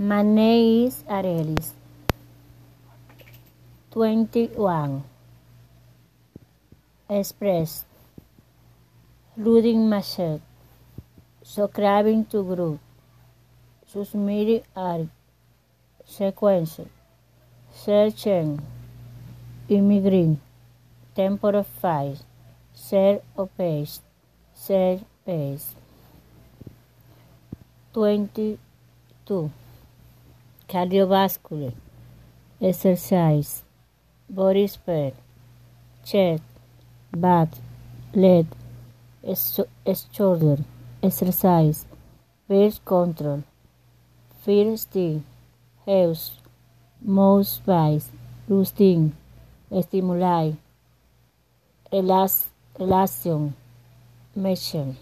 My name is Arelis. 21. Express. Reading message. Subscribing to group. Submitting art. Sequence. Searching. Immigrant. Temporal files. Share or paste. Share paste. 22. Cardiovascular. Exercise. Body spread. Chest. Back. Leg. Shoulder. Exercise. Birth control. Fear still. Health. Mouse spice. Routine. Stimuli. Relax, relation. Mission.